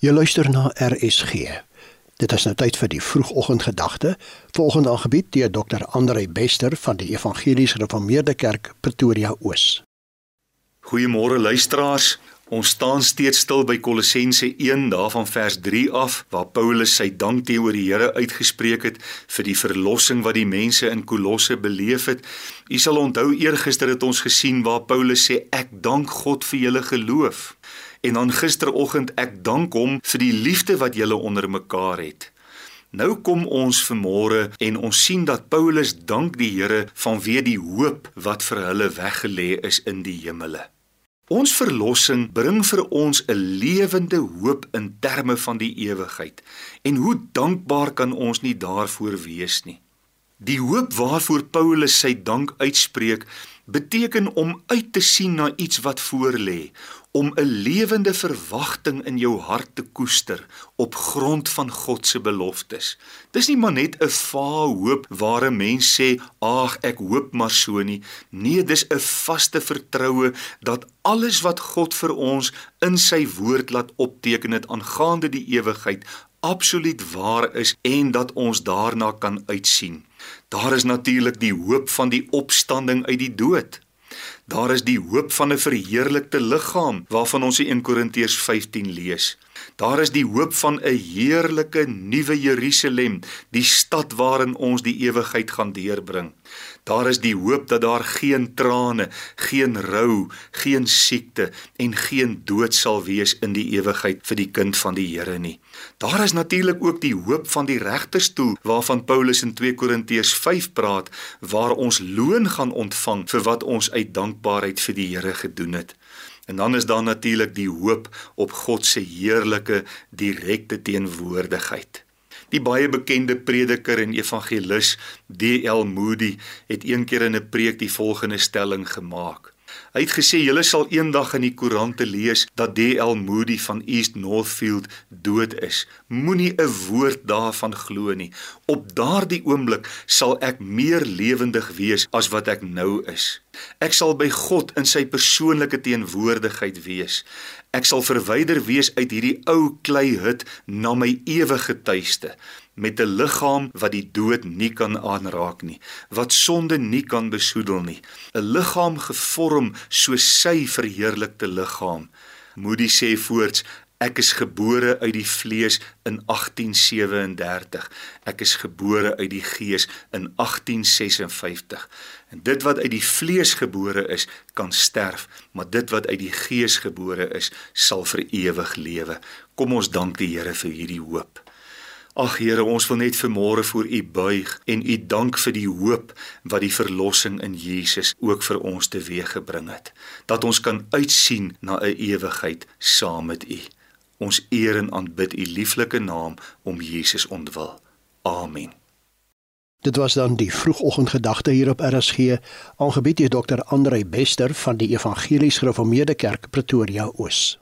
Jy luister na RSG. Dit is nou tyd vir die vroegoggendgedagte, volgende aangebied deur Dr. Andrei Bester van die Evangelies Gereformeerde Kerk Pretoria Oos. Goeiemôre luisteraars. Ons staan steeds stil by Kolossense 1 daarvan vers 3 af waar Paulus sy dank teenoor die Here uitgespreek het vir die verlossing wat die mense in Kolosse beleef het. U sal onthou eergister het ons gesien waar Paulus sê ek dank God vir julle geloof. En dan gisteroggend ek dank hom vir die liefde wat julle onder mekaar het. Nou kom ons vanmôre en ons sien dat Paulus dank die Here vanweë die hoop wat vir hulle weggelê is in die hemele. Ons verlossing bring vir ons 'n lewende hoop in terme van die ewigheid. En hoe dankbaar kan ons nie daarvoor wees nie. Die hoop waarvoor Paulus sy dank uitspreek, beteken om uit te sien na iets wat voorlê, om 'n lewende verwagting in jou hart te koester op grond van God se beloftes. Dis nie maar net 'n vae hoop waar 'n mens sê, "Ag, ek hoop maar so nie." Nee, dis 'n vaste vertroue dat alles wat God vir ons in sy woord laat opteken het aangaande die ewigheid absoluut waar is en dat ons daarna kan uitsien. Daar is natuurlik die hoop van die opstanding uit die dood. Daar is die hoop van 'n verheerlikte liggaam waarvan ons in 1 Korintiërs 15 lees. Daar is die hoop van 'n heerlike nuwe Jerusalem, die stad waarin ons die ewigheid gaan deurbring. Daar is die hoop dat daar geen trane, geen rou, geen siekte en geen dood sal wees in die ewigheid vir die kind van die Here nie. Daar is natuurlik ook die hoop van die regterstoel waarvan Paulus in 2 Korintiërs 5 praat waar ons loon gaan ontvang vir wat ons uit dankbaarheid vir die Here gedoen het. En dan is daar natuurlik die hoop op God se heerlike direkte teenwoordigheid. Die baie bekende prediker en evangelis D.L. Moody het eendag in 'n preek die volgende stelling gemaak. Hy het gesê julle sal eendag in die koerante lees dat D.L. Moody van East Northfield dood is. Moenie 'n woord daarvan glo nie. Op daardie oomblik sal ek meer lewendig wees as wat ek nou is. Ek sal by God in sy persoonlike teenwoordigheid wees. Ek sal verwyder wees uit hierdie ou klei hut na my ewige tuiste met 'n liggaam wat die dood nie kan aanraak nie, wat sonde nie kan besoedel nie, 'n liggaam gevorm soos sy verheerlikte liggaam. Moody sê voorts Ek is gebore uit die vlees in 1837. Ek is gebore uit die gees in 1856. En dit wat uit die vlees gebore is, kan sterf, maar dit wat uit die gees gebore is, sal vir ewig lewe. Kom ons dank die Here vir hierdie hoop. Ag Here, ons wil net vanmôre voor U buig en U dank vir die hoop wat die verlossing in Jesus ook vir ons teweeggebring het. Dat ons kan uitsien na 'n ewigheid saam met U. Ons eer en aanbid u lieflike naam om Jesus ontwil. Amen. Dit was dan die vroegoggendgedagte hier op RSG, aangebied deur Dr. Andrei Bester van die Evangelies Gereformeerde Kerk Pretoria Oos.